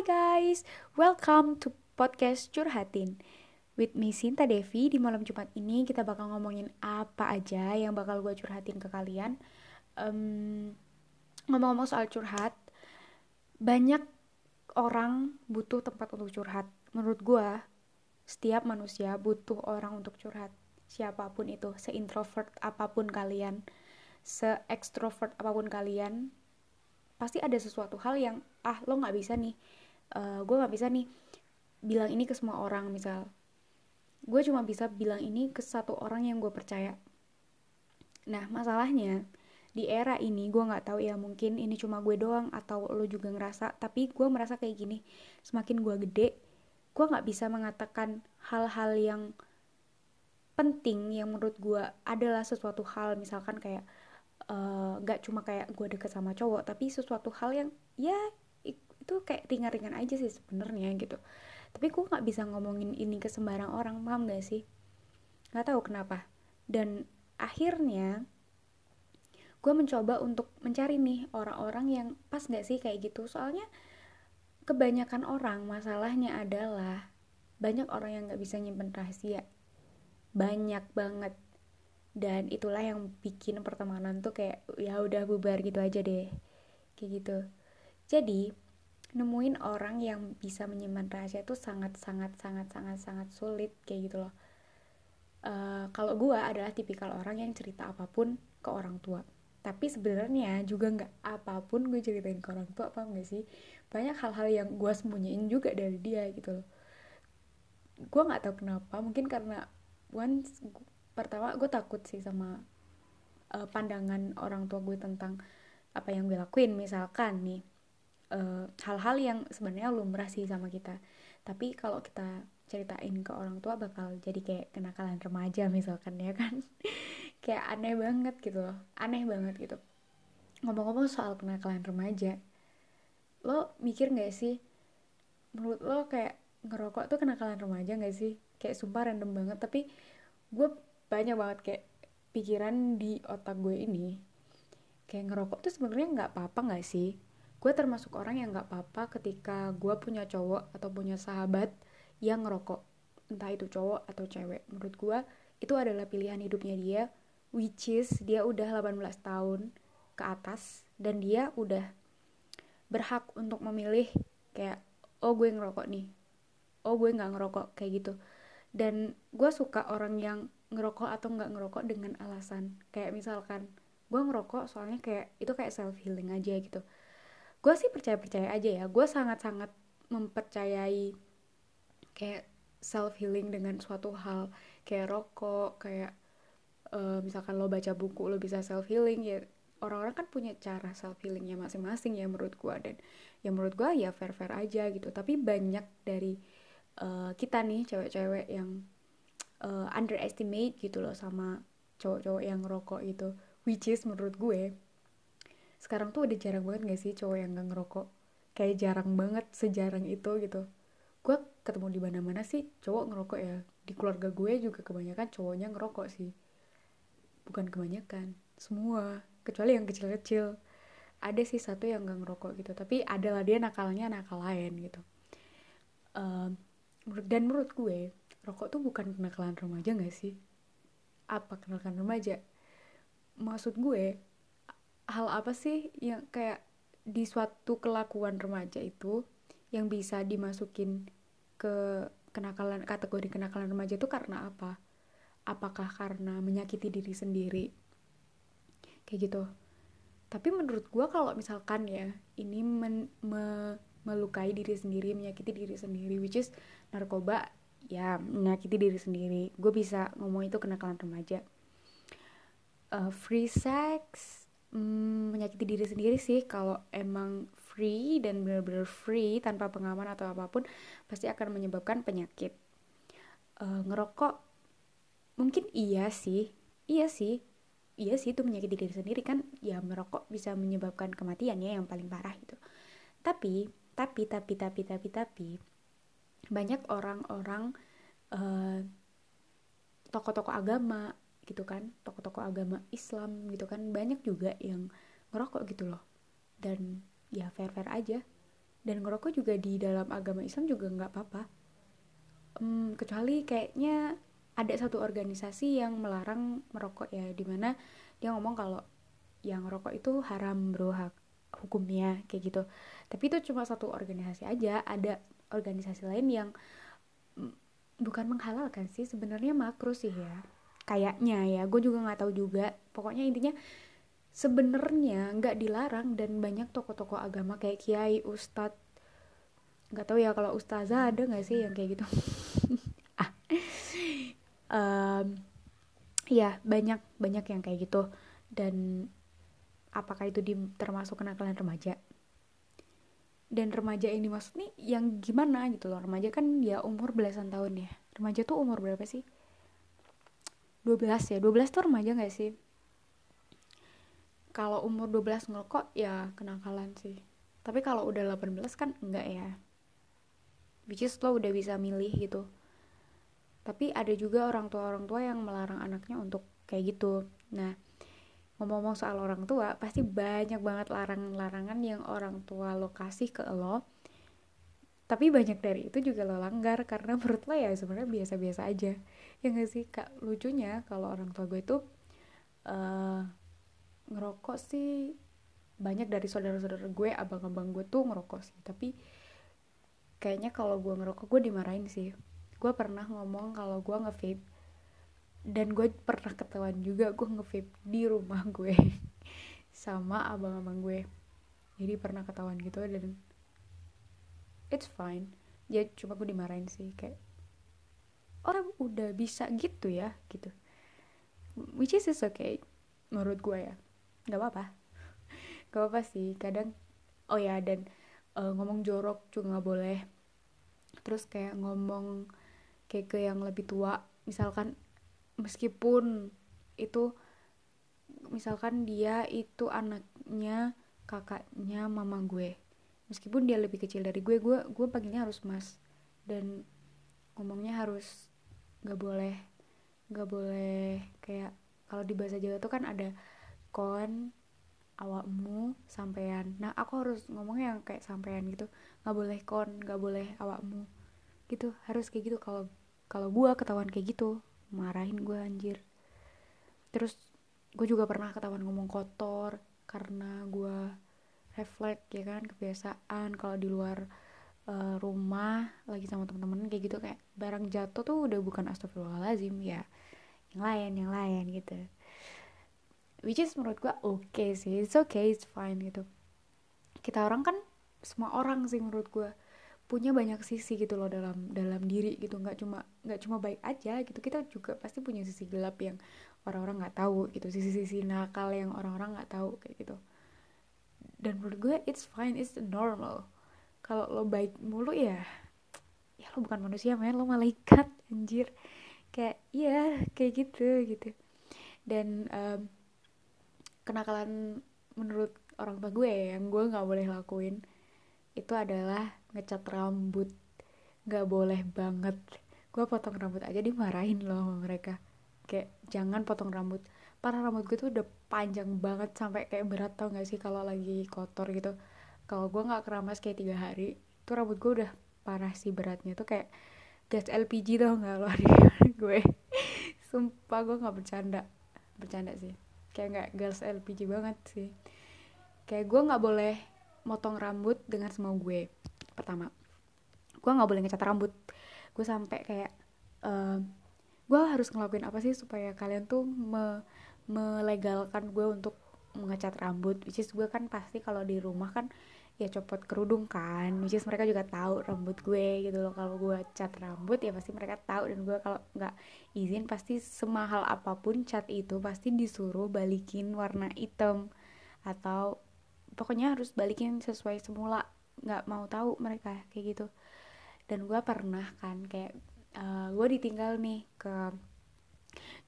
Hai guys, welcome to podcast Curhatin. With me Sinta Devi. Di malam Jumat ini kita bakal ngomongin apa aja yang bakal gue curhatin ke kalian. Um, Ngomong-ngomong soal curhat Banyak orang butuh tempat untuk curhat. Menurut gue, setiap manusia butuh orang untuk curhat. Siapa pun itu, seintrovert apa pun kalian Se-extrovert apa pun kalian Pasti ada sesuatu hal yang ah lo nggak bisa nih uh, gue nggak bisa nih bilang ini ke semua orang misal. Gue cuma bisa bilang ini ke satu orang yang gue percaya. Nah masalahnya di era ini gue nggak tahu ya mungkin ini cuma gue doang atau lo juga ngerasa tapi gue merasa kayak gini semakin gue gede gue nggak bisa mengatakan hal-hal yang penting yang menurut gue adalah sesuatu hal misalkan kayak eh, nggak uh, cuma kayak gue deket sama cowok tapi sesuatu hal yang ya itu kayak ringan-ringan aja sih sebenarnya gitu. Tapi gue nggak bisa ngomongin ini ke sembarang orang paham gak sih? Nggak tahu kenapa. Dan akhirnya gue mencoba untuk mencari nih orang-orang yang pas gak sih kayak gitu. Soalnya kebanyakan orang masalahnya adalah banyak orang yang nggak bisa nyimpen rahasia. Banyak banget. Dan itulah yang bikin pertemanan tuh kayak ya udah bubar gitu aja deh. Kayak gitu. Jadi nemuin orang yang bisa menyimpan rahasia itu sangat sangat sangat sangat sangat sulit kayak gitu loh. Uh, kalau gue adalah tipikal orang yang cerita apa pun ke orang tua. Tapi sebenarnya juga nggak apa pun gue ceritain ke orang tua apa enggak sih? Banyak hal-hal yang gue sembunyiin juga dari dia gitu loh. Gue nggak tahu kenapa mungkin karena once pertama gue takut sih sama uh, pandangan orang tua gue tentang apa yang gue lakuin. Misalkan nih hal-hal uh, yang sebenarnya lumrah sih sama kita. Tapi kalau kita ceritain ke orang tua bakal jadi kayak kenakalan remaja misalkan ya kan? Kayak aneh banget gitu loh aneh banget gitu. Ngomong-ngomong soal kenakalan remaja lo mikir gak sih menurut lo kayak ngerokok tuh kenakalan remaja gak sih? Kayak sumpah random banget tapi gue banyak banget kayak pikiran di otak gue ini kayak ngerokok tuh sebenarnya nggak apa-apa nggak sih gue termasuk orang yang nggak apa-apa ketika gue punya cowok atau punya sahabat yang ngerokok. Entah itu cowok atau cewek. Menurut gue itu adalah pilihan hidupnya dia which is dia udah 18 tahun ke atas dan dia udah berhak untuk memilih kayak oh gue ngerokok nih. Oh gue nggak ngerokok kayak gitu. Dan gue suka orang yang ngerokok atau nggak ngerokok dengan alasan. Kayak misalkan gue ngerokok soalnya kayak itu kayak self healing aja gitu gue sih percaya percaya aja ya. Gue sangat sangat mempercayai kayak self healing dengan suatu hal. Kayak rokok kayak uh, misalkan lo baca buku lo bisa self healing ya. Orang-orang kan punya cara self healingnya masing-masing ya menurut gue dan ya menurut gue ya fair fair aja gitu. Tapi banyak dari uh, kita nih cewek-cewek yang uh, underestimate gitu loh sama cowok-cowok yang rokok itu. Which is menurut gue sekarang tuh udah jarang banget gak sih cowok yang gak ngerokok? Kayak jarang banget sejarang itu gitu. Gue ketemu di mana-mana sih cowok ngerokok ya. Di keluarga gue juga kebanyakan cowoknya ngerokok sih. Bukan kebanyakan semua. Kecuali yang kecil-kecil. Ada sih satu yang gak ngerokok gitu tapi adalah dia nakalnya nakal lain gitu. Um, dan menurut gue rokok tuh bukan kenakalan remaja gak sih? Apa kenakalan remaja? Maksud gue hal apa sih yang kayak di suatu kelakuan remaja itu yang bisa dimasukin ke kenakalan kategori kenakalan remaja itu karena apa? Apakah karena menyakiti diri sendiri? Kayak gitu. Tapi menurut gue kalau misalkan ya ini men, me, melukai diri sendiri, menyakiti diri sendiri, which is narkoba ya menyakiti diri sendiri. Gue bisa ngomong itu kenakalan remaja. Uh, free sex hmm, menyakiti diri sendiri sih. Kalau emang free dan benar-benar free tanpa pengaman atau apa pun pasti akan menyebabkan penyakit. Uh, ngerokok mungkin iya sih. Iya sih. Iya sih itu menyakiti diri sendiri kan. Ya merokok bisa menyebabkan kematian ya yang paling parah itu. Tapi tapi tapi tapi tapi tapi banyak orang-orang uh, tokoh-tokoh agama gitu kan tokoh-tokoh agama Islam gitu kan banyak juga yang ngerokok gitu loh. Dan ya fair fair aja. Dan ngerokok juga di dalam agama Islam juga nggak apa-apa. Um, kecuali kayaknya ada satu organisasi yang melarang merokok ya di mana dia ngomong kalau yang rokok itu haram bro hak hukumnya kayak gitu. Tapi itu cuma satu organisasi aja ada organisasi lain yang mm, bukan menghalalkan sih sebenarnya makruh sih ya kayaknya ya gue juga nggak tahu juga. Pokoknya intinya sebenarnya nggak dilarang dan banyak tokoh-tokoh agama kayak kiai ustadz nggak tahu ya kalau ustazah ada nggak sih yang kayak gitu? Ah. Um, ya banyak banyak yang kayak gitu. Dan apakah itu di, termasuk kenakalan remaja? Dan remaja ini maksud nih yang gimana gitu loh? Remaja kan ya umur belasan tahun ya. Remaja tuh umur berapa sih 12 ya 12 tuh remaja gak sih? Kalau umur 12 ngerokok ya kenakalan sih. Tapi kalau udah 18 kan enggak ya. Which is lo udah bisa milih gitu. Tapi ada juga orang tua orang tua yang melarang anaknya untuk kayak gitu. Nah ngomong-ngomong soal orang tua pasti banyak banget larangan-larangan yang orang tua lo kasih ke lo. Tapi banyak dari itu juga lo langgar karena menurut lo ya sebenarnya biasa-biasa aja ya gak sih kak? Lucunya kalau orang tua gue itu uh, ngerokok sih banyak dari saudara-saudara gue abang-abang gue tuh ngerokok sih. Tapi kayaknya kalau gue ngerokok gue dimarahin sih. Gue pernah ngomong kalau gue nge dan gue pernah ketahuan juga gue nge di rumah gue sama abang-abang gue. Jadi pernah ketahuan gitu dan it's fine. Ya cuma gue dimarahin sih kayak orang udah bisa gitu ya gitu. Which is is okay menurut gue ya. Nggak apa-apa. Nggak apa-apa sih kadang oh ya dan uh, ngomong jorok juga nggak boleh. Terus kayak ngomong kayak ke yang lebih tua misalkan meskipun itu misalkan dia itu anaknya kakaknya mama gue. Meskipun dia lebih kecil dari gue gue gue panggilnya harus mas. Dan ngomongnya harus nggak boleh nggak boleh kayak kalau di bahasa Jawa tuh kan ada kon awakmu sampean. Nah aku harus ngomongnya yang kayak sampean gitu. Nggak boleh kon nggak boleh awakmu. Gitu harus kayak gitu. Kalau kalau gue ketahuan kayak gitu marahin gue anjir. Terus gue juga pernah ketahuan ngomong kotor karena gue refleks ya kan kebiasaan. Kalau di luar uh, rumah lagi sama temen-temen kayak gitu kayak barang jatuh tuh udah bukan astagfirullahalazim ya yang lain yang lain gitu. Which is menurut gue oke okay sih it's okay it's fine gitu. Kita orang kan semua orang sih menurut gue punya banyak sisi gitu loh dalam dalam diri gitu. Nggak cuma nggak cuma baik aja gitu. Kita juga pasti punya sisi gelap yang orang-orang nggak tahu gitu. Sisi-sisi nakal yang orang-orang nggak tahu kayak gitu. Dan menurut gue it's fine it's normal kalau lo baik mulu ya ya lo bukan manusia men lo malaikat anjir. Kayak iya kayak gitu gitu. Dan um, kenakalan menurut orang tua gue yang gue nggak boleh lakuin itu adalah ngecat rambut. Nggak boleh banget. Gue potong rambut aja dimarahin loh sama mereka. Kayak jangan potong rambut. Para rambut gue tuh udah panjang banget sampai kayak berat tau gak sih kalau lagi kotor gitu kalau gue nggak keramas kayak tiga hari tuh rambut gue udah parah sih beratnya. Tuh kayak gas LPG tau nggak? Lo gue. Sumpah gue nggak bercanda. Bercanda sih. Kayak nggak gas LPG banget sih. Kayak gue nggak boleh motong rambut dengan semau gue. Pertama gue nggak boleh ngecat rambut. Gue sampai kayak uh, gue harus ngelakuin apa sih supaya kalian tuh me melegalkan gue untuk mengecat rambut? Which is gue kan pasti kalau di rumah kan ya copot kerudung kan. Which mereka juga tahu rambut gue gitu loh. Kalau gue cat rambut ya pasti mereka tahu. Dan gue kalau nggak izin pasti semahal apa pun cat itu pasti disuruh balikin warna hitam. Atau pokoknya harus balikin sesuai semula. Nggak mau tahu mereka kayak gitu. Dan gue pernah kan kayak uh, gue ditinggal nih ke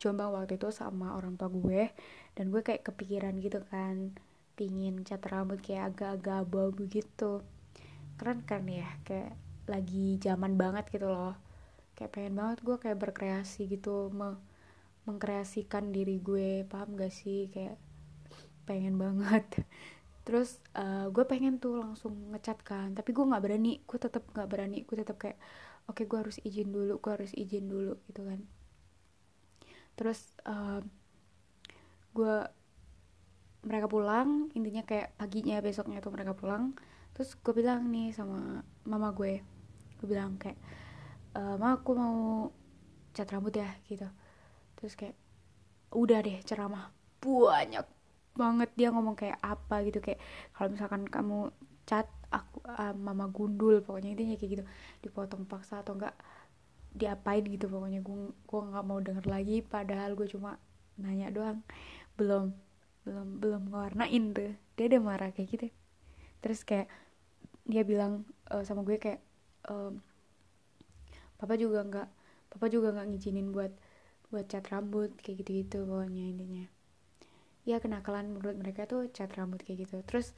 Jombang waktu itu sama orang tua gue. Dan gue kayak kepikiran gitu kan pingin cat rambut kayak agak-agak abu-abu gitu. Keren kan ya kayak lagi zaman banget gitu loh. Kayak pengen banget gue kayak berkreasi gitu me mengkreasikan diri gue paham gak sih? Kayak pengen banget. Terus uh, gue pengen tuh langsung ngecat kan tapi gue nggak berani gue tetap nggak berani gue tetap kayak oke okay, gue harus izin dulu gue harus izin dulu gitu kan. Terus uh, gue mereka pulang intinya kayak paginya besoknya tuh mereka pulang. Terus gue bilang nih sama mama gue gue bilang kayak e, ma aku mau cat rambut ya gitu. Terus kayak udah deh ceramah. Banyak banget dia ngomong kayak apa gitu kayak kalau misalkan kamu cat aku uh, mama gundul pokoknya intinya kayak gitu. Dipotong paksa atau enggak diapain gitu pokoknya gue gue nggak mau denger lagi padahal gue cuma nanya doang. Belum belum belum ngewarnain tuh. Dia udah marah kayak gitu. Terus kayak dia bilang uh, sama gue kayak uh, papa juga nggak papa juga nggak ngizinin buat buat cat rambut kayak gitu gitu pokoknya intinya. Ya kenakalan menurut mereka tuh cat rambut kayak gitu. Terus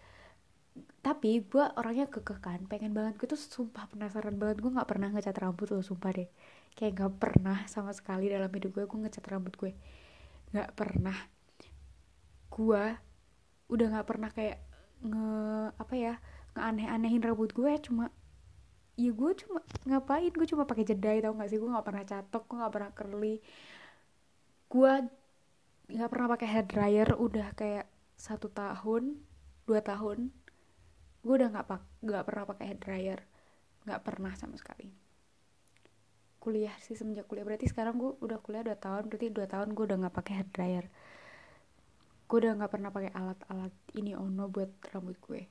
tapi gue orangnya kekeh kan pengen banget. Gue tuh sumpah penasaran banget. Gue nggak pernah ngecat rambut loh sumpah deh. Kayak nggak pernah sama sekali dalam hidup gue gue ngecat rambut gue. Nggak pernah gue udah nggak pernah kayak nge apa ya nge aneh-anehin rambut gue cuma ya gue cuma ngapain? Gue cuma pakai jedai tau gak sih? Gue nggak pernah catok gue nggak pernah curly. Gue nggak pernah pakai hair dryer udah kayak satu tahun dua tahun. Gue udah nggak pak nggak pernah pakai hair dryer. Nggak pernah sama sekali. Kuliah sih semenjak kuliah. Berarti sekarang gue udah kuliah dua tahun berarti dua tahun gue udah nggak pakai hair dryer gue udah nggak pernah pakai alat-alat ini ono buat rambut gue.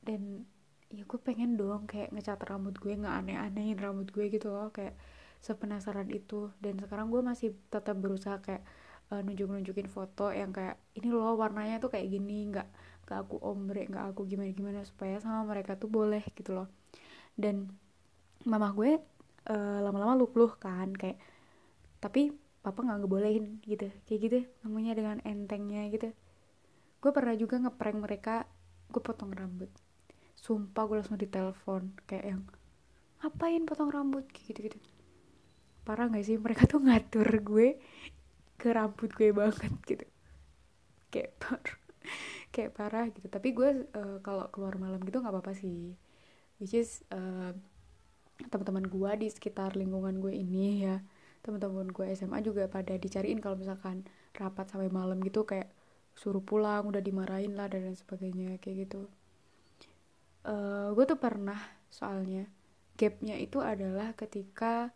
Dan ya gue pengen dong kayak ngecat rambut gue nggak aneh-anehin rambut gue gitu loh kayak sepenasaran itu. Dan sekarang gue masih tetap berusaha kayak uh, nunjuk-nunjukin foto yang kayak ini loh warnanya tuh kayak gini nggak nggak aku ombre nggak aku gimana gimana supaya sama mereka tuh boleh gitu loh. Dan mama gue uh, lama-lama lup-luh kan kayak tapi papa nggak ngebolehin gitu. Kayak gitu namanya dengan entengnya gitu. Gue pernah juga ngeprank mereka gue potong rambut. Sumpah gue langsung ditelepon kayak yang ngapain potong rambut? Kayak gitu gitu. Parah gak sih? Mereka tuh ngatur gue ke rambut gue banget gitu. Kayak parah kayak parah gitu. Tapi gue uh, kalau keluar malam gitu nggak apa-apa sih. Which is uh, teman-teman gue di sekitar lingkungan gue ini ya teman-teman gue SMA juga pada dicariin kalau misalkan rapat sampai malam gitu kayak suruh pulang udah dimarahin lah dan lain sebagainya kayak gitu. Uh, gue tuh pernah soalnya gapnya itu adalah ketika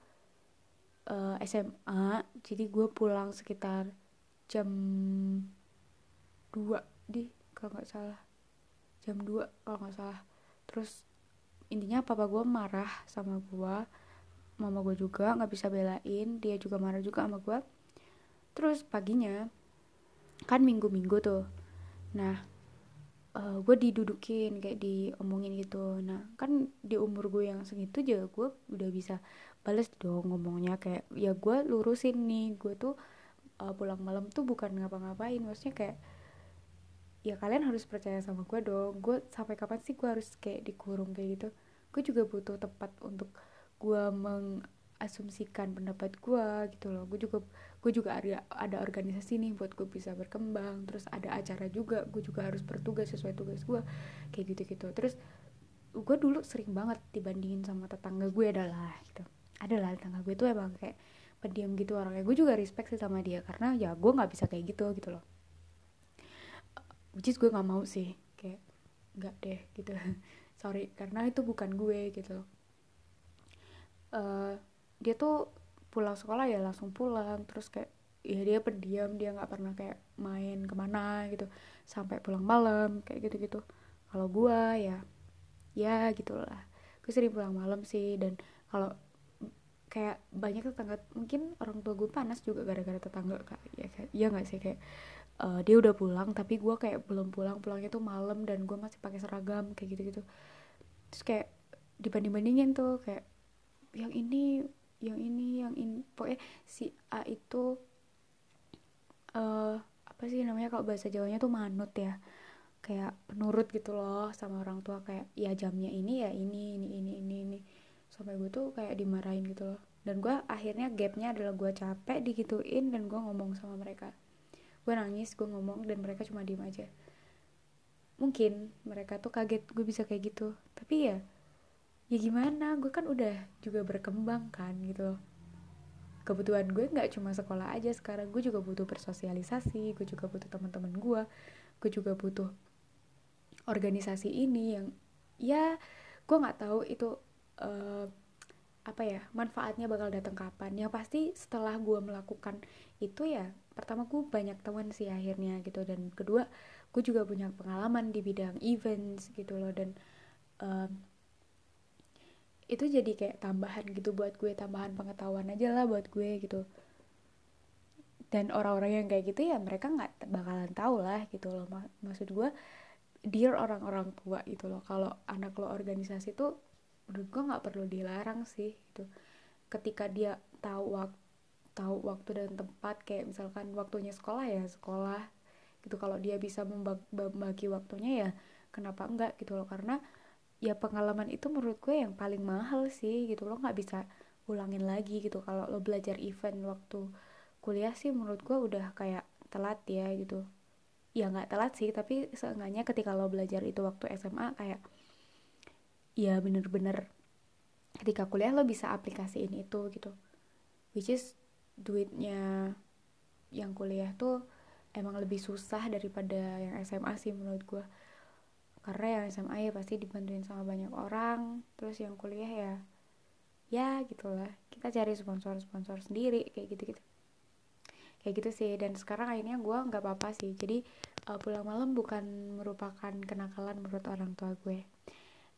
uh, eh, SMA jadi gue pulang sekitar jam 2 di kalau nggak salah. Jam 2 kalau nggak salah. Terus intinya papa gue marah sama gue mama gue juga nggak bisa belain dia juga marah juga sama gue terus paginya kan minggu-minggu tuh. Nah uh, eh, gue didudukin kayak diomongin gitu. Nah kan di umur gue yang segitu aja gue udah bisa bales dong ngomongnya. Kayak ya gue lurusin nih gue tuh uh, pulang malam tuh bukan ngapa-ngapain. Maksudnya kayak ya kalian harus percaya sama gue dong. Gue sampai kapan sih gue harus kayak dikurung kayak gitu? Gue juga butuh tempat untuk gue mengasumsikan pendapat gue gitu loh. Gue juga gue juga ada ada organisasi nih buat gue bisa berkembang. Terus ada acara juga gue juga harus bertugas sesuai tugas gue kayak gitu gitu terus gue dulu sering banget dibandingin sama tetangga gue adalah gitu. Adalah tetangga gue tuh emang kayak pendiam gitu orangnya. Gue juga respect sih sama dia karena ya gue nggak bisa kayak gitu gitu loh. Which gue nggak mau sih. Kayak nggak deh gitu. Sorry karena itu bukan gue gitu uh, dia tuh pulang sekolah ya langsung pulang terus kayak ya dia pendiam dia nggak pernah kayak main ke mana gitu. Sampai pulang malam kayak gitu gitu kalau gue ya ya gitulah. Gue sering pulang malam sih dan kalau kayak banyak tetangga mungkin orang tua gue panas juga gara-gara tetangga kak. Ya kayak ya nggak sih kayak uh, dia udah pulang tapi gue kayak belum pulang pulangnya tuh malam dan gue masih pakai seragam kayak gitu gitu terus kayak dibanding bandingin tuh kayak yang ini yang ini yang ini. Pokoknya si A itu uh, apa sih namanya kalau bahasa Jawanya tuh manut ya. Kayak penurut gitu loh sama orang tua kayak ya jamnya ini ya ini ini ini ini ini. Sampai gue tuh kayak dimarahin gitu loh. Dan gue akhirnya gapnya adalah gue capek digituin dan gue ngomong sama mereka. Gue nangis gue ngomong dan mereka cuma diem aja. Mungkin mereka tuh kaget gue bisa kayak gitu. Tapi ya ya gimana gue kan udah juga berkembang kan gitu loh. Kebutuhan gue nggak cuma sekolah aja sekarang gue juga butuh bersosialisasi gue juga butuh teman-teman gue gue juga butuh organisasi ini yang ya gue nggak tahu itu uh, apa ya manfaatnya bakal datang kapan. Yang pasti setelah gue melakukan itu ya pertama gue banyak teman sih akhirnya gitu. Dan kedua gue juga punya pengalaman di bidang events gitu loh. Dan um, itu jadi kayak tambahan gitu buat gue tambahan pengetahuan aja lah buat gue gitu. Dan orang-orang yang kayak gitu ya mereka nggak bakalan tahu lah gitu loh. Maksud gue dear orang-orang tua gitu loh. Kalau anak lo organisasi tuh menurut gue nggak perlu dilarang sih gitu. Ketika dia tahu waktu tahu waktu dan tempat kayak misalkan waktunya sekolah ya sekolah gitu. Kalau dia bisa membagi waktunya ya kenapa enggak gitu loh. Karena ya pengalaman itu menurut gue yang paling mahal sih gitu. Loh nggak bisa ulangin lagi gitu. Kalau lo belajar event waktu kuliah sih menurut gue udah kayak telat ya gitu. Ya nggak telat sih tapi seenggaknya ketika lo belajar itu waktu SMA kayak ya bener-bener ketika kuliah lo bisa aplikasiin itu gitu. Which is duitnya yang kuliah tuh emang lebih susah daripada yang SMA sih menurut gue karena yang SMA ya pasti dibantuin sama banyak orang terus yang kuliah ya ya gitulah. Kita cari sponsor-sponsor sendiri kayak gitu-gitu. Kayak gitu sih dan sekarang akhirnya gue nggak apa-apa sih. Jadi uh, pulang malam bukan merupakan kenakalan menurut orang tua gue.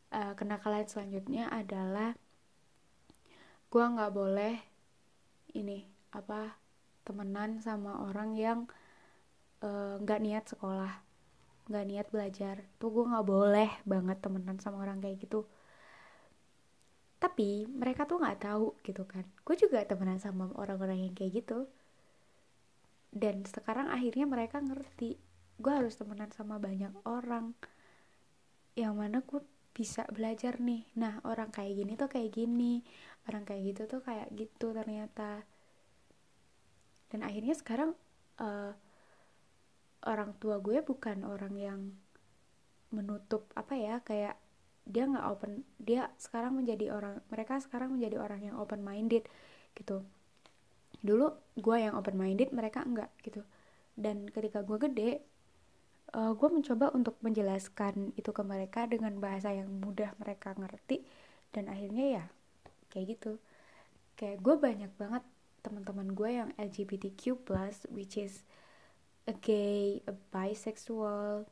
Uh, kenakalan selanjutnya adalah gue nggak boleh ini apa temenan sama orang yang eh, nggak uh, niat sekolah nggak niat belajar tuh gue nggak boleh banget temenan sama orang kayak gitu. Tapi mereka tuh nggak tahu gitu kan. Gue juga temenan sama orang-orang yang kayak gitu. Dan sekarang akhirnya mereka ngerti gue harus temenan sama banyak orang yang mana gue bisa belajar nih. Nah orang kayak gini tuh kayak gini orang kayak gitu tuh kayak gitu ternyata. Dan akhirnya sekarang uh, orang tua gue bukan orang yang menutup apa ya kayak dia nggak open dia sekarang menjadi orang mereka sekarang menjadi orang yang open minded gitu. Dulu gue yang open minded mereka enggak gitu. Dan ketika gue gede uh, gue mencoba untuk menjelaskan itu ke mereka dengan bahasa yang mudah mereka ngerti dan akhirnya ya kayak gitu. Kayak gue banyak banget teman-teman gue yang LGBTQ plus which is a gay, a bisexual,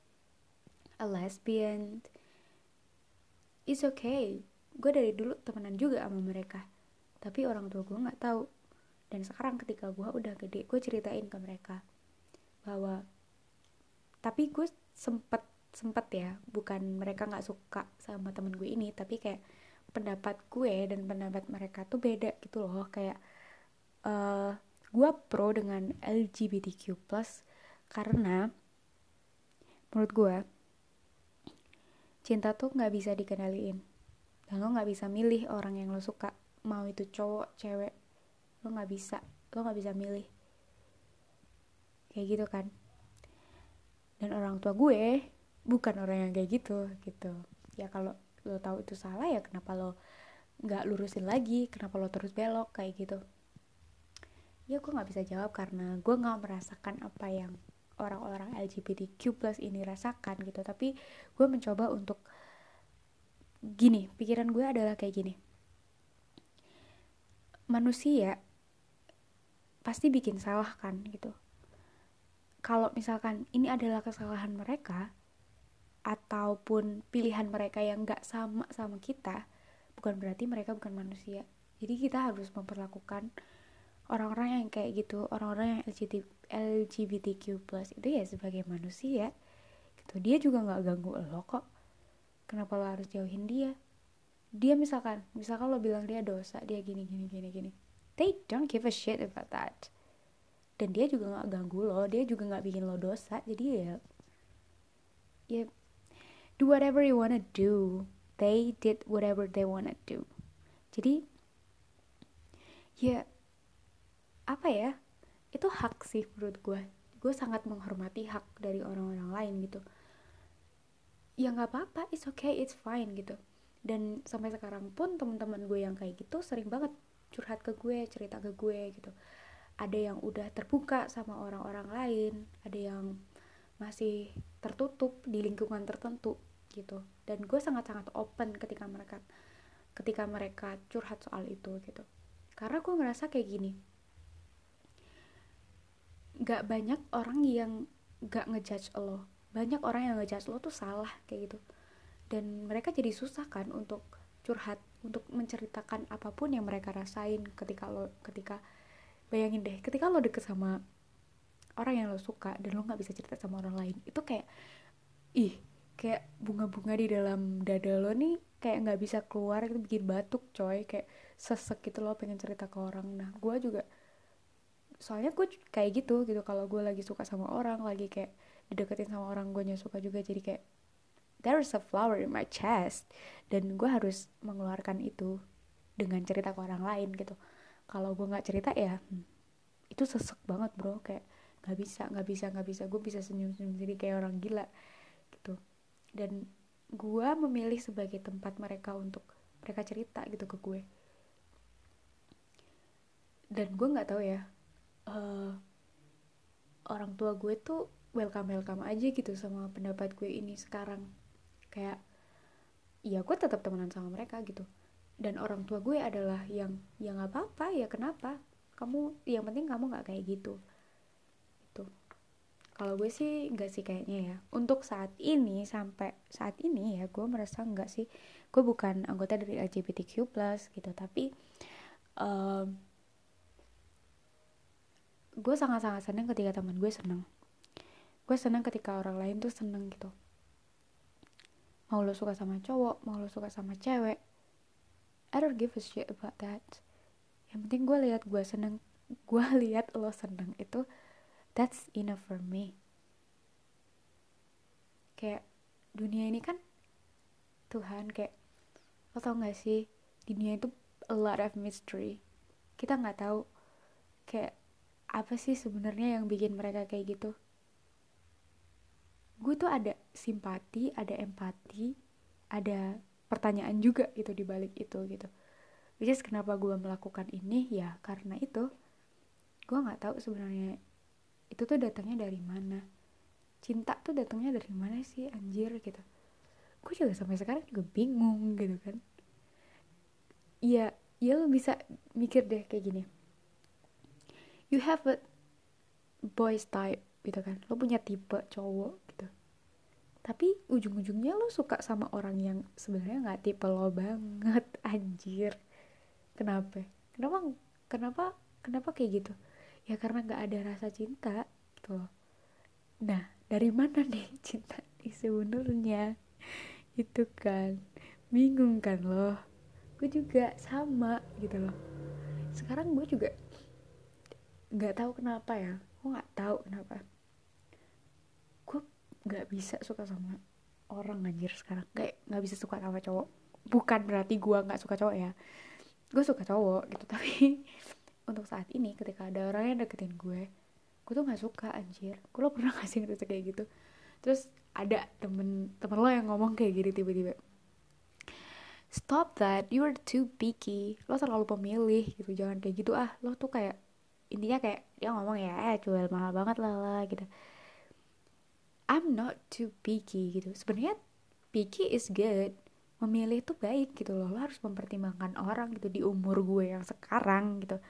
a lesbian. It's okay. Gue dari dulu temenan juga sama mereka. Tapi orang tua gue nggak tahu dan sekarang ketika gue udah gede gue ceritain ke mereka bahwa tapi gue sempet sempet ya bukan mereka nggak suka sama temen gue ini tapi kayak pendapat gue dan pendapat mereka tuh beda gitu loh kayak uh, gue pro dengan LGBTQ plus karena menurut gue cinta tuh nggak bisa dikendaliin. Dan lo nggak bisa milih orang yang lo suka. Mau itu cowok cewek lo nggak bisa. Lo nggak bisa milih. Kayak gitu kan. Dan orang tua gue bukan orang yang kayak gitu gitu. Ya kalau lo tahu itu salah ya kenapa lo nggak lurusin lagi? Kenapa lo terus belok? Kayak gitu. Ya gue nggak bisa jawab karena gue nggak merasakan apa yang orang-orang LGBTQ plus ini rasakan gitu. Tapi gue mencoba untuk gini pikiran gue adalah kayak gini. Manusia pasti bikin salah kan gitu. Kalau misalkan ini adalah kesalahan mereka ataupun pilihan mereka yang gak sama sama kita bukan berarti mereka bukan manusia. Jadi kita harus memperlakukan orang-orang yang kayak gitu orang-orang yang LGBTQ plus itu ya sebagai manusia gitu. Dia juga nggak ganggu lo kok. Kenapa lo harus jauhin dia? Dia misalkan misalkan lo bilang dia dosa dia gini gini gini gini. They don't give a shit about that. Dan dia juga nggak ganggu lo dia juga nggak bikin lo dosa. Jadi ya ya do whatever you wanna do. They did whatever they wanna do. Jadi ya apa ya itu hak sih menurut gue gue sangat menghormati hak dari orang-orang lain gitu. Ya nggak apa-apa it's okay it's fine gitu. Dan sampai sekarang pun teman-teman gue yang kayak gitu sering banget curhat ke gue cerita ke gue gitu. Ada yang udah terbuka sama orang-orang lain ada yang masih tertutup di lingkungan tertentu gitu. Dan gue sangat-sangat open ketika mereka ketika mereka curhat soal itu gitu. Karena gue ngerasa kayak gini gak banyak orang yang gak ngejudge lo. Banyak orang yang ngejudge lo tuh salah kayak gitu. Dan mereka jadi susah kan untuk curhat untuk menceritakan apa pun yang mereka rasain ketika lo ketika bayangin deh ketika lo deket sama orang yang lo suka dan lo nggak bisa cerita sama orang lain itu kayak ih kayak bunga-bunga di dalam dada lo nih kayak nggak bisa keluar itu bikin batuk coy. Kayak sesek gitu lo pengen cerita ke orang. Nah gue juga soalnya gue kayak gitu gitu. Kalau gue lagi suka sama orang lagi kayak dideketin sama orang gue suka juga. Jadi kayak there is a flower in my chest. Dan gue harus mengeluarkan itu dengan cerita ke orang lain gitu. Kalau gue nggak cerita ya hmm, itu sesek banget bro. Kayak nggak bisa nggak bisa nggak bisa. Gue bisa senyum senyum sendiri kayak orang gila gitu. Dan gue memilih sebagai tempat mereka untuk mereka cerita gitu ke gue. Dan gue nggak tahu ya uh, orang tua gue tuh welcome welcome aja gitu sama pendapat gue ini sekarang. Kayak ya gue tetap temenan sama mereka gitu. Dan orang tua gue adalah yang ya nggak apa-apa ya kenapa? Kamu yang penting kamu nggak kayak gitu. Itu kalau gue sih nggak sih kayaknya ya. Untuk saat ini sampai saat ini ya gue merasa nggak sih. Gue bukan anggota dari LGBTQ plus gitu tapi um, gue sangat-sangat seneng ketika teman gue seneng. Gue seneng ketika orang lain tuh seneng gitu. Mau lo suka sama cowok mau lo suka sama cewek I don't give a shit about that. Yang penting gue lihat gue seneng gue lihat lo seneng itu that's enough for me. Kayak dunia ini kan Tuhan kayak lo tau gak sih? Dunia itu a lot of mystery. Kita nggak tahu kayak apa sih sebenarnya yang bikin mereka kayak gitu? Gue tuh ada simpati ada empati ada pertanyaan juga gitu di balik itu gitu. Which kenapa gue melakukan ini? Ya karena itu. Gue nggak tahu sebenarnya itu tuh datangnya dari mana. Cinta tuh datangnya dari mana sih anjir gitu. Gue juga sampai sekarang juga bingung gitu kan. Iya, ya lo bisa mikir deh kayak gini you have a boys type gitu kan. Lo punya tipe cowok tapi ujung-ujungnya lo suka sama orang yang sebenarnya nggak tipe lo banget anjir. Kenapa? Kenapa kenapa kenapa kayak gitu? Ya karena nggak ada rasa cinta gitu loh. Nah dari mana nih cinta sebenarnya? Itu kan bingung kan loh gue juga sama gitu loh. Sekarang gue juga nggak tahu kenapa ya. Gue nggak tahu kenapa. Nggak bisa suka sama orang anjir sekarang. Kayak nggak bisa suka sama cowok. Bukan berarti gue nggak suka cowok ya. Gue suka cowok gitu tapi untuk saat ini ketika ada orang yang deketin gue gue tuh nggak suka anjir. Gue lo pernah ngasih ngerasa kayak gitu? Terus ada temen temen lo yang ngomong kayak gini tiba-tiba. Stop that you are too picky. Lo terlalu pemilih gitu jangan kayak gitu. Ah lo tuh kayak intinya kayak dia ngomong ya eh jual mahal banget lah lah gitu. I'm not too picky gitu. Sebenarnya picky is good. Memilih itu baik gitu loh. Lo harus mempertimbangkan orang gitu. Di umur gue yang sekarang gitu.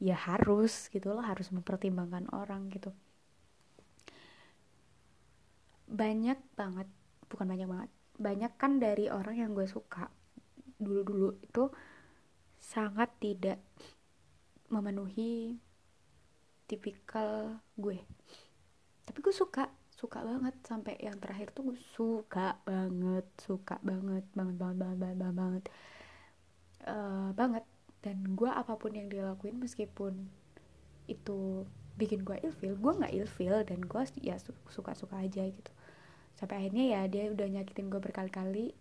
Ya harus gitu. Lo harus mempertimbangkan orang gitu. Banyak banget bukan banyak banget banyak kan dari orang yang gue suka dulu-dulu itu sangat tidak memenuhi tipikal gue. Tapi gue suka suka banget sampai yang terakhir tuh gue suka banget suka banget banget banget banget banget banget banget, uh, banget. dan gue apa pun yang dia lakuin meskipun itu bikin gue ilfil gue nggak ilfil dan gue ya suka suka aja gitu. Sampai akhirnya ya dia udah nyakitin gue berkali-kali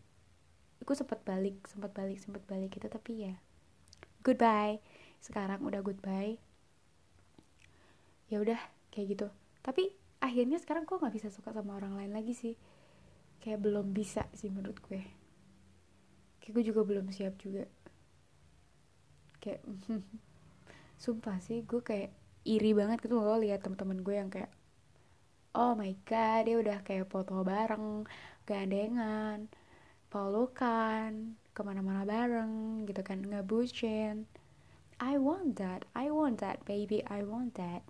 gue sempet balik sempet balik sempet balik gitu. Tapi ya goodbye sekarang udah goodbye. Ya udah kayak gitu. Tapi akhirnya sekarang gue nggak bisa suka sama orang lain lagi sih. Kayak belum bisa sih menurut gue. Kayak gue juga belum siap juga. Kayak sumpah sih gue kayak iri banget gitu loh lihat teman-teman gue yang kayak oh my god dia udah kayak foto bareng gandengan pelukan ke mana-mana bareng gitu kan ngebucin I want that I want that baby I want that.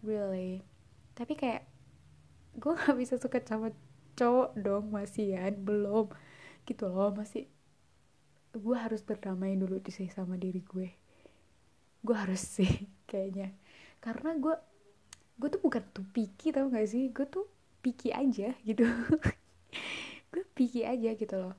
Really. Tapi kayak gue gak bisa suka sama cowok dong masih ya belum. Gitu loh masih gue harus berdamai dulu sih sama diri gue. Gue harus sih kayaknya. Karena gue gue tuh bukan tuh picky tau gak sih? Gue tuh picky aja gitu. Gue picky aja gitu loh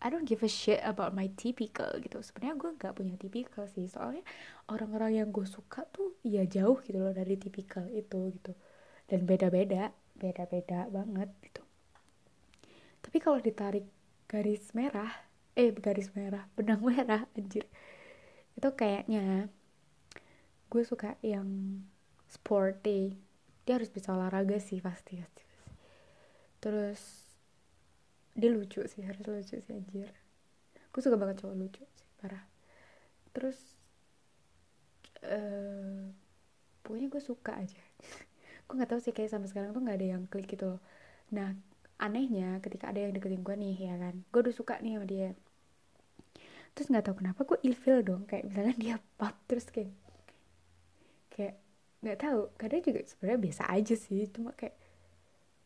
I don't give a shit about my typical gitu. Sebenarnya gue nggak punya typical sih. Soalnya orang-orang yang gue suka tuh ya jauh gitu loh dari typical itu gitu. Dan beda-beda beda-beda banget gitu. Tapi kalau ditarik garis merah eh garis merah benang merah anjir. Itu kayaknya gue suka yang sporty. Dia harus bisa olahraga sih pasti pasti, pasti. terus dia lucu sih harus lucu sih anjir. Gue suka banget cowok lucu sih parah. Terus uh, pokoknya gue suka aja. Gue nggak tahu sih kayak sampai sekarang tuh nggak ada yang klik gitu loh. Nah anehnya ketika ada yang deketin gue nih ya kan. Gue udah suka nih sama dia. Terus nggak tahu kenapa gue ilfil dong kayak misalnya dia pop terus kayak kayak nggak tahu. Kadang juga sebenarnya biasa aja sih cuma kayak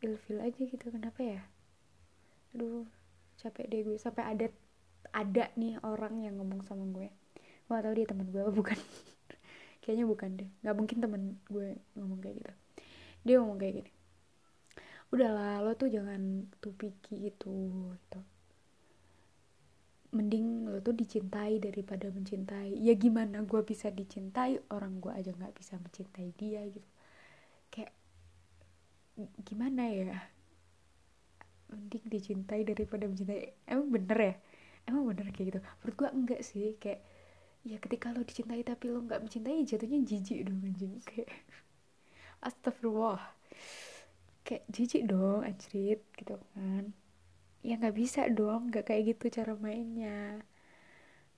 ilfil aja gitu kenapa ya aduh capek deh gue sampai ada ada nih orang yang ngomong sama gue. Gue tahu dia teman gue bukan. Kayaknya bukan deh. Nggak mungkin temen gue ngomong kayak gitu. Dia ngomong kayak gini. Udahlah lo tuh jangan tuh picky itu gitu. Mending lo tuh dicintai daripada mencintai. Ya gimana gue bisa dicintai orang gue aja nggak bisa mencintai dia gitu. Kayak gimana ya mending dicintai daripada mencintai. Emang bener ya? Emang bener kayak gitu? Menurut gue enggak sih kayak ya ketika lo dicintai tapi lo nggak mencintai jatuhnya jijik dong anjing. Kayak astagfirullah. Kayak jijik dong anjrit gitu kan. Ya nggak bisa dong nggak kayak gitu cara mainnya.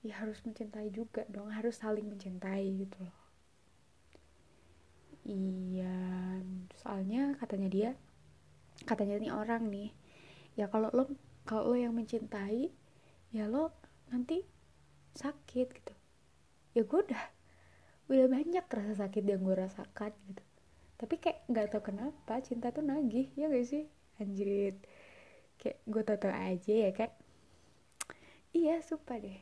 Ya harus mencintai juga dong harus saling mencintai gitu loh. Iya soalnya katanya dia katanya nih orang nih ya kalau lo kalau lo yang mencintai ya lo nanti sakit gitu. Ya gue udah udah banyak rasa sakit yang gue rasakan gitu. Tapi kayak nggak tau kenapa cinta tuh nagih ya gak sih? Anjrit. Kayak gue tau tau aja ya kan iya sumpah deh.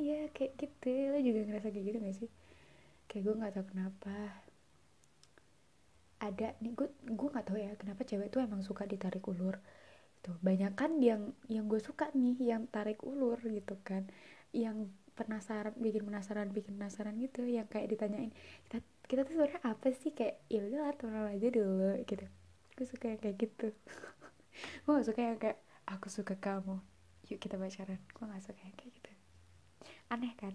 Iya kayak gitu. Lo juga ngerasa kayak gitu gak sih? Kayak gue nggak tau kenapa. Ada nih gue gue nggak tahu ya kenapa cewek tuh emang suka ditarik ulur tuh banyak kan yang yang gue suka nih yang tarik ulur gitu kan. Yang penasaran bikin penasaran bikin penasaran gitu. Yang kayak ditanyain kita kita tuh sebenarnya apa sih? Kayak ya udah temenan aja dulu gitu. Gue suka yang kayak gitu. Gue gak suka yang kayak aku suka kamu yuk kita pacaran. Gue gak suka yang kayak gitu. Aneh kan?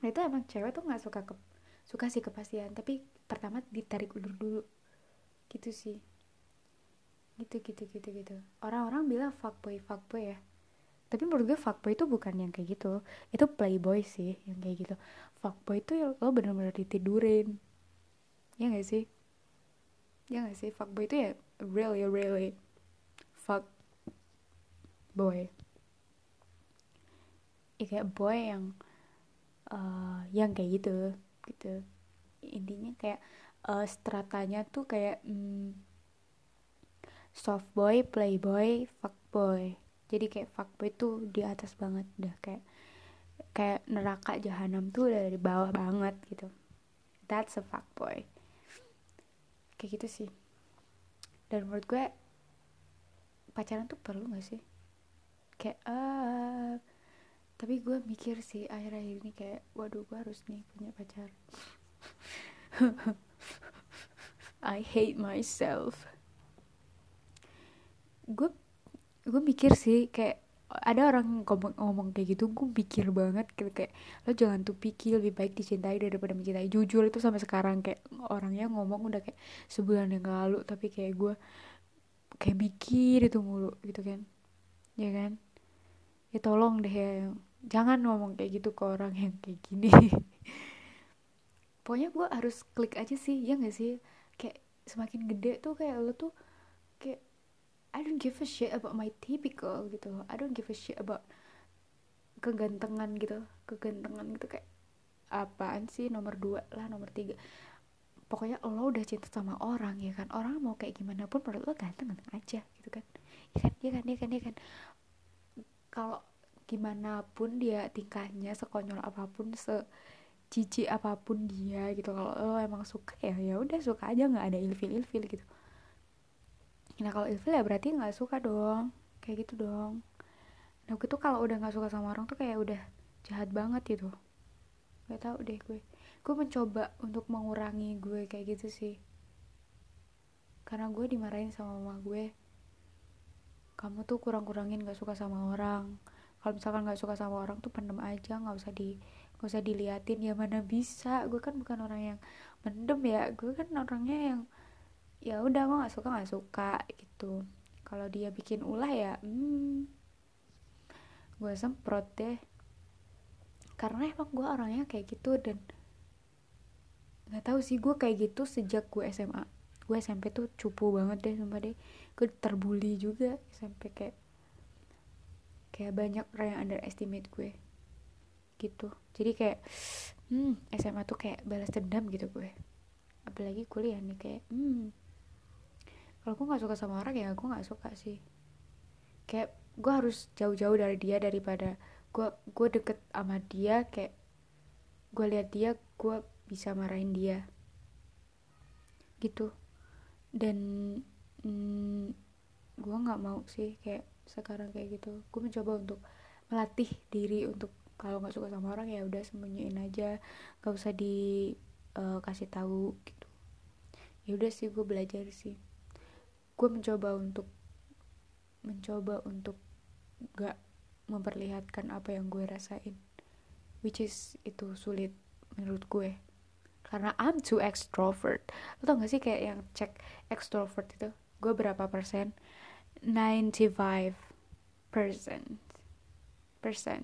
Nah itu emang cewek tuh gak suka ke suka sih kepastian tapi pertama ditarik ulur dulu. Gitu sih gitu gitu gitu gitu. Orang-orang bilang fuckboy fuckboy ya. Tapi menurut gue fuckboy itu bukan yang kayak gitu. Itu playboy sih yang kayak gitu. Fuckboy itu ya lo bener-bener ditidurin. Ya gak sih? Ya gak sih? Fuckboy itu ya really really fuck boy ya kayak boy yang uh, yang kayak gitu gitu. Intinya kayak uh, stratanya tuh kayak hmm, soft boy, playboy, fuckboy. Jadi kayak fuckboy tuh di atas banget udah kayak kayak neraka jahanam tuh udah di bawah banget gitu. That's a fuckboy. Kayak gitu sih. Dan menurut gue pacaran tuh perlu gak sih? Kayak uh, tapi gue mikir sih akhir-akhir ini kayak waduh gue harus nih punya pacar. I hate myself gue gue mikir sih kayak ada orang ngomong, ngomong kayak gitu gue pikir banget gitu kayak lo jangan tuh pikir lebih baik dicintai daripada mencintai. Jujur itu sampai sekarang kayak orangnya ngomong udah kayak sebulan yang lalu tapi kayak gue kayak mikir itu mulu gitu kan. Ya kan? Ya tolong deh ya jangan ngomong kayak gitu ke orang yang kayak gini. Pokoknya gue harus klik aja sih ya gak sih? Kayak semakin gede tuh kayak lo tuh I don't give a shit about my typical gitu. I don't give a shit about kegantengan gitu. Kegantengan gitu kayak apaan sih? Nomor dua lah nomor tiga. Pokoknya lo udah cinta sama orang ya kan? Orang mau kayak gimana pun menurut lo ganteng ganteng aja gitu kan. Ya kan? Ya kan? Ya kan? Ya kan? Kalau gimana pun dia tingkahnya sekonyol apa pun se cici apa pun dia gitu. Kalau lo emang suka ya ya udah suka aja. Nggak ada ilfil ilfil gitu nah kalau ilfil ya berarti nggak suka dong. Kayak gitu dong. Nah gue tuh kalau udah nggak suka sama orang tuh kayak udah jahat banget gitu. Gak tau deh gue. Gue mencoba untuk mengurangi gue kayak gitu sih. Karena gue dimarahin sama mama gue. Kamu tuh kurang-kurangin gak suka sama orang. Kalau misalkan gak suka sama orang tuh pendem aja nggak usah di nggak usah diliatin. Ya mana bisa? Gue kan bukan orang yang mendem ya. Gue kan orangnya yang ya udah gue nggak suka nggak suka gitu. Kalau dia bikin ulah ya hmm, gue semprot deh. Karena emang gue orangnya kayak gitu dan nggak tahu sih gue kayak gitu sejak gue SMA gue SMP tuh cupu banget deh sumpah deh. Gue terbuli juga SMP kayak kayak banyak orang yang underestimate gue gitu. Jadi kayak hmm SMA tuh kayak balas dendam gitu gue. Apalagi kuliah nih kayak hmm kalau gue nggak suka sama orang ya gue nggak suka sih. Kayak gue harus jauh-jauh dari dia daripada gue gue deket sama dia kayak gue lihat dia gue bisa marahin dia. Gitu. Dan mm, gue nggak mau sih kayak sekarang kayak gitu. Gue mencoba untuk melatih diri untuk kalau nggak suka sama orang ya udah sembunyiin aja. Gak usah dikasih uh, tahu gitu. Ya udah sih gue belajar sih gue mencoba untuk mencoba untuk gak memperlihatkan apa yang gue rasain which is itu sulit menurut gue. Karena I'm too extrovert. Lo tau gak sih kayak yang cek extrovert itu? Gue berapa persen? 95 persen. Persen.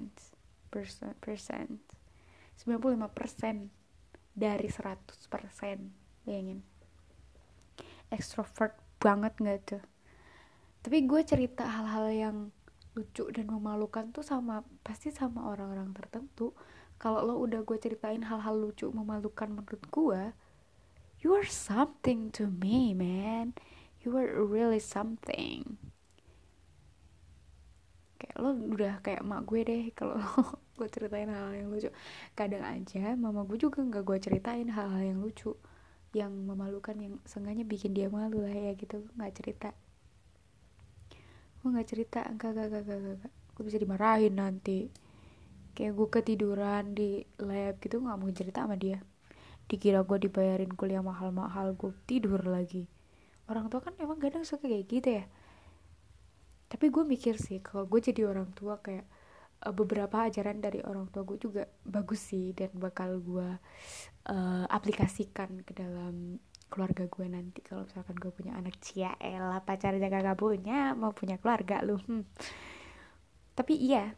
Persen. Persen. 95 persen dari 100 persen. Bayangin. Extrovert banget gak tuh tapi gue cerita hal-hal yang lucu dan memalukan tuh sama pasti sama orang-orang tertentu. Kalau lo udah gue ceritain hal-hal lucu memalukan menurut gue you are something to me man. You are really something. Kayak lo udah kayak mak gue deh kalau gue ceritain hal-hal yang lucu. Kadang aja mama gue juga nggak gue ceritain hal-hal yang lucu yang memalukan yang sengaja bikin dia malu lah ya gitu. Nggak cerita. Gue nggak cerita? Enggak enggak enggak enggak, enggak. gue bisa dimarahin nanti? Kayak gue ketiduran di lab gitu nggak mau cerita sama dia. Dikira gue dibayarin kuliah mahal-mahal gue tidur lagi. Orang tua kan emang kadang suka kayak gitu ya. Tapi gue mikir sih kalau gue jadi orang tua kayak uh, beberapa ajaran dari orang tua gue juga bagus sih dan bakal gue uh, aplikasikan ke dalam keluarga gue nanti. Kalau misalkan gue punya anak cia elah pacarnya gak punya mau punya keluarga lu. Hmm. tapi iya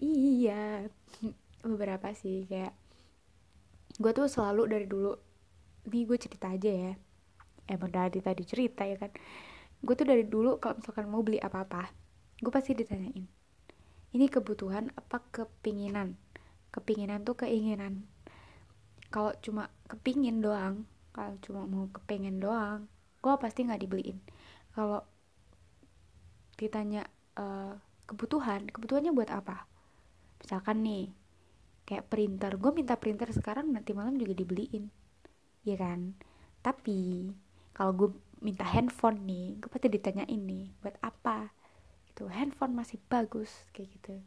iya beberapa sih. Kayak gue tuh selalu dari dulu ini gue cerita aja ya. Emang dari tadi cerita ya kan. Gue tuh dari dulu kalau misalkan mau beli apa-apa gue pasti ditanyain ini kebutuhan apa kepinginan? Kepinginan tuh keinginan. Kalau cuma kepingin doang kalau cuma mau kepengen doang gue pasti nggak dibeliin. Kalau ditanya uh, kebutuhan kebutuhannya buat apa? Misalkan nih kayak printer. Gue minta printer sekarang nanti malam juga dibeliin. Ya kan? Tapi kalau gue minta handphone nih gue pasti ditanya ini buat apa itu handphone masih bagus kayak gitu.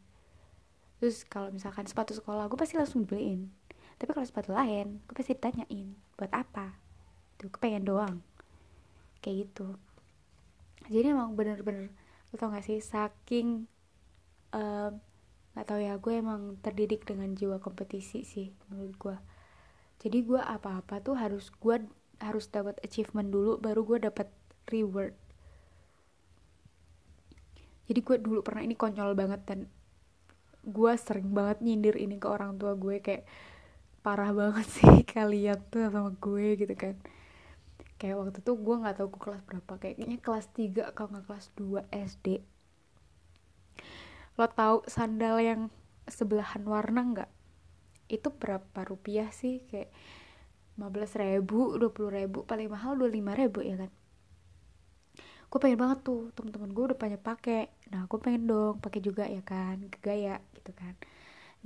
Terus kalau misalkan sepatu sekolah gue pasti langsung beliin. Tapi kalau sepatu lain gue pasti ditanyain buat apa? Gitu kepengen doang. Kayak gitu. Jadi emang bener-bener lo tau gak sih saking um, gak tau ya gue emang terdidik dengan jiwa kompetisi sih menurut gue jadi gue apa-apa tuh harus gue harus dapat achievement dulu baru gue dapat reward jadi gue dulu pernah ini konyol banget dan gue sering banget nyindir ini ke orang tua gue kayak parah banget sih kalian tuh sama gue gitu kan. Kayak waktu itu gue nggak tahu gue kelas berapa kayaknya kelas 3 kalau nggak kelas 2 SD lo tahu sandal yang sebelahan warna nggak? Itu berapa rupiah sih? Kayak 15 ribu 20 ribu paling mahal 25 ribu ya kan? Gue pengen banget tuh teman-teman gue udah banyak pakai nah gue pengen dong pakai juga ya kan gaya gitu kan.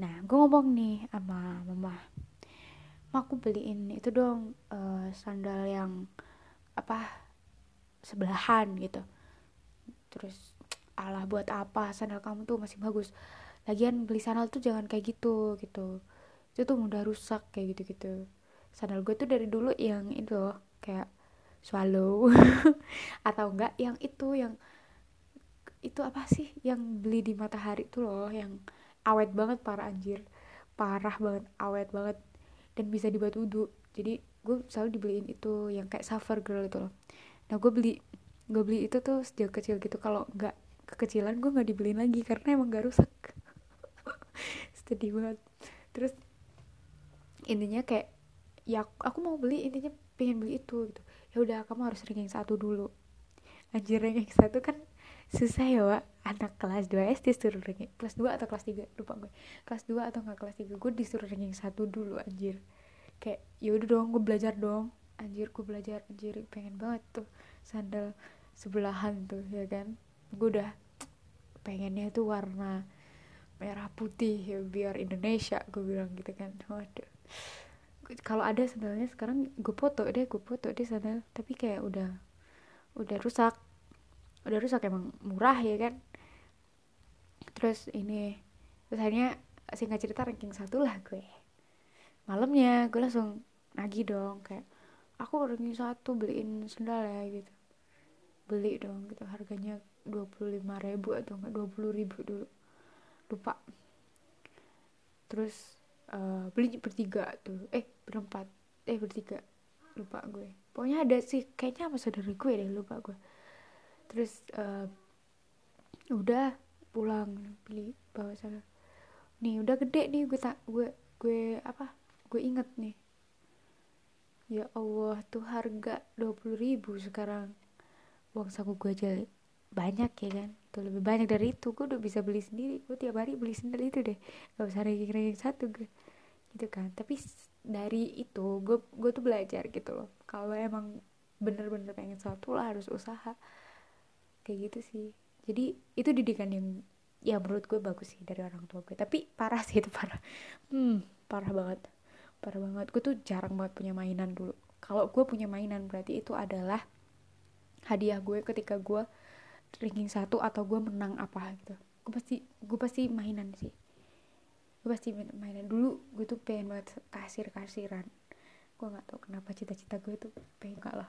Nah gue ngomong nih sama mama. Ma aku beliin itu dong uh, sandal yang apa sebelahan gitu. Terus alah buat apa? Sandal kamu tuh masih bagus. Lagian beli sandal tuh jangan kayak gitu gitu. Itu tuh mudah rusak kayak gitu gitu sandal gue tuh dari dulu yang itu kayak swallow atau enggak yang itu yang itu apa sih yang beli di matahari tuh loh yang awet banget parah anjir. Parah banget awet banget. Dan bisa dibuat wudhu. Jadi gue selalu dibeliin itu yang kayak suffer girl itu loh. Nah gue beli gue beli itu tuh sejak kecil gitu. Kalau nggak kekecilan gue nggak dibeliin lagi karena emang gak rusak. Sedih banget. Terus intinya kayak ya aku mau beli intinya pengen beli itu gitu. Ya udah kamu harus ranking satu dulu. Anjir ranking satu kan susah ya Wak. anak kelas 2 SD disuruh ranking kelas 2 atau kelas 3 lupa gue. Kelas 2 atau nggak kelas 3 gue disuruh ranking satu dulu anjir. Kayak ya udah dong gue belajar dong. Anjir gue belajar. Anjir pengen banget tuh sandal sebelahan tuh ya kan? Gue udah pengennya tuh warna merah putih ya biar Indonesia gue bilang gitu kan. Waduh. Kalau ada sandalnya sekarang gue foto deh gue foto deh sandal. Tapi kayak udah udah rusak udah rusak emang murah ya kan? Terus ini terus akhirnya singkat cerita ranking satu lah gue. Malamnya gue langsung nagih dong kayak aku ranking satu beliin sandal ya gitu. Beli dong gitu. Harganya dua puluh lima ribu atau enggak dua puluh ribu dulu. Lupa. Terus uh, beli bertiga tuh. Eh berempat. Eh bertiga. Lupa gue. Pokoknya ada sih kayaknya sama saudara gue deh lupa gue terus uh, udah pulang beli bawa sana. Nih udah gede nih gue tak gue gue apa gue inget nih. Ya Allah tuh harga dua puluh ribu sekarang. Uang saku gue aja banyak ya kan? Tuh lebih banyak dari itu. Gue udah bisa beli sendiri. Gue tiap hari beli sendiri itu deh. Gak usah ranking ranking satu gue. Gitu kan? Tapi dari itu gue gue tuh belajar gitu loh. Kalau emang bener-bener pengen sesuatu lah harus usaha kayak gitu sih. Jadi itu didikan yang ya menurut gue bagus sih dari orang tua gue. Tapi parah sih itu parah. Hmm parah banget. Parah banget. Gue tuh jarang banget punya mainan dulu. Kalau gue punya mainan berarti itu adalah hadiah gue ketika gue ranking satu atau gue menang apa gitu. Gue pasti gue pasti mainan sih. Gue pasti mainan. Dulu gue tuh pengen banget kasir kasiran gue nggak tahu kenapa cita-cita gue tuh pengen gak lah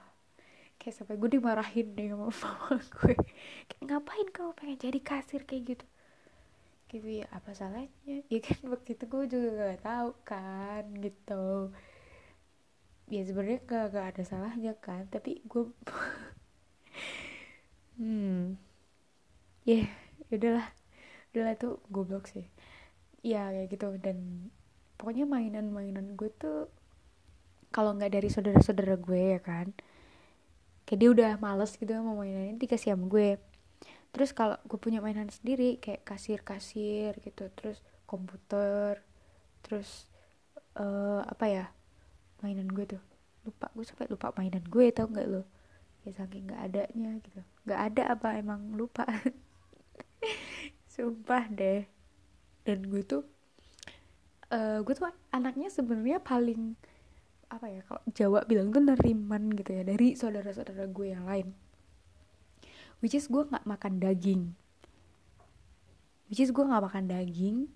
kayak sampai gue dimarahin deh sama mama gue. Kayak ngapain kamu pengen jadi kasir? kayak gitu. Gitu ya apa salahnya? Ya kan waktu itu gue juga gak tahu kan gitu. Ya sebenarnya gak, gak ada salahnya kan tapi gue hmm. Ya yeah, udahlah. Udahlah itu goblok sih. Ya kayak gitu. Dan pokoknya mainan-mainan gue tuh kalau nggak dari saudara-saudara gue ya kan kayak dia udah males gitu mau mainan ini dikasih sama gue. Terus kalau gue punya mainan sendiri kayak kasir-kasir gitu terus komputer terus uh, apa ya mainan gue tuh. Lupa gue sampai lupa mainan gue tau nggak lo? Ya saking nggak adanya gitu. Nggak ada apa emang lupa. Sumpah deh. Dan gue tuh uh, gue tuh anaknya sebenarnya paling apa ya kalau Jawa bilang tuh neriman gitu ya dari saudara-saudara gue yang lain. Which is gue nggak makan daging. Which is gue nggak makan daging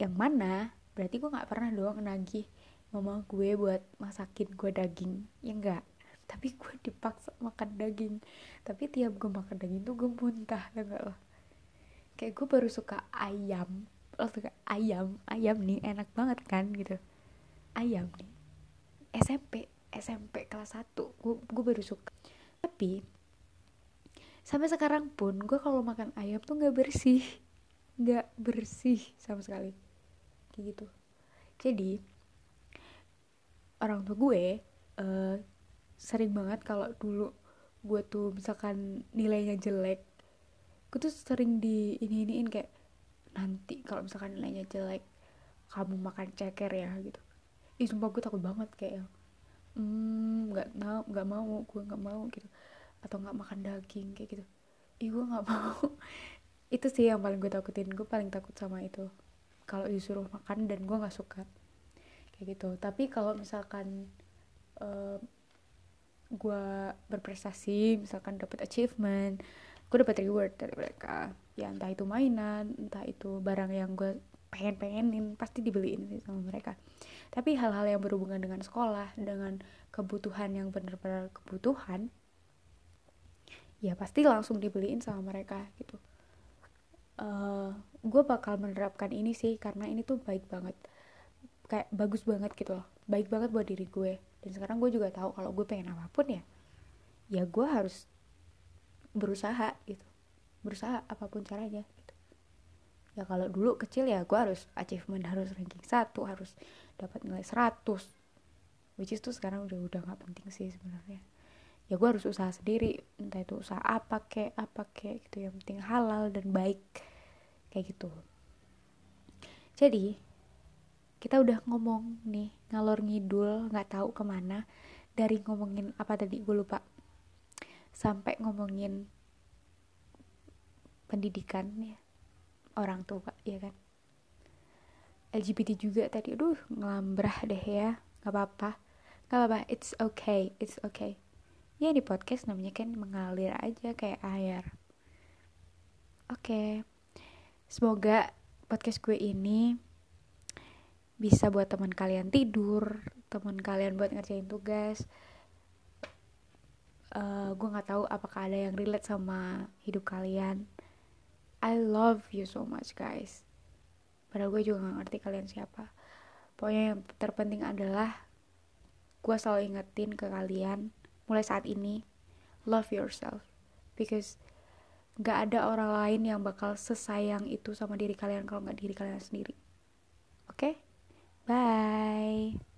yang mana berarti gue nggak pernah doang nagih mama gue buat masakin gue daging ya enggak tapi gue dipaksa makan daging. Tapi tiap gue makan daging tuh gue muntah ya enggak loh kayak gue baru suka ayam. Lo suka ayam? Ayam nih enak banget kan gitu. Ayam nih SMP SMP kelas 1 gue, gue baru suka. Tapi sampai sekarang pun gue kalau makan ayam tuh nggak bersih. Nggak bersih sama sekali. Kayak gitu. Jadi orang tua gue uh, sering banget kalau dulu gue tuh misalkan nilainya jelek gue tuh sering di ini iniin kayak nanti kalau misalkan nilainya jelek kamu makan ceker ya gitu ih sumpah gue takut banget kayak hmm nggak mau nggak mau gue nggak mau gitu. Atau nggak makan daging kayak gitu. Ih gue nggak mau. Itu sih yang paling gue takutin. Gue paling takut sama itu. Kalau disuruh makan dan gue nggak suka. Kayak gitu. Tapi kalau misalkan uh, gue berprestasi misalkan dapat achievement gue dapat reward dari mereka. Ya entah itu mainan entah itu barang yang gue pengen pengenin pasti dibeliin sih sama mereka. Tapi hal-hal yang berhubungan dengan sekolah dengan kebutuhan yang benar-benar kebutuhan ya pasti langsung dibeliin sama mereka gitu. Uh, eh, gue bakal menerapkan ini sih karena ini tuh baik banget. Kayak bagus banget gitu loh. Baik banget buat diri gue. Dan sekarang gue juga tahu kalau gue pengen apa pun ya ya gue harus berusaha gitu. Berusaha apa pun caranya ya kalau dulu kecil ya gue harus achievement harus ranking satu harus dapat nilai 100 which is tuh sekarang udah udah nggak penting sih sebenarnya. Ya gue harus usaha sendiri entah itu usaha apa kek apa kek gitu yang penting halal dan baik. Kayak gitu. Jadi kita udah ngomong nih ngalor ngidul nggak tahu ke mana dari ngomongin apa tadi gue lupa. Sampai ngomongin pendidikan ya orang tua ya kan? LGBT juga tadi aduh ngelambrah deh ya nggak apa-apa. Nggak apa-apa it's okay it's okay. Ya di podcast namanya kan mengalir aja kayak air. Oke okay. semoga podcast gue ini bisa buat teman kalian tidur teman kalian buat ngerjain tugas. Uh, gue nggak tahu apakah ada yang relate sama hidup kalian I love you so much guys padahal gue juga gak ngerti kalian siapa pokoknya yang terpenting adalah gue selalu ingetin ke kalian mulai saat ini love yourself because gak ada orang lain yang bakal sesayang itu sama diri kalian kalau nggak diri kalian sendiri oke okay? Bye.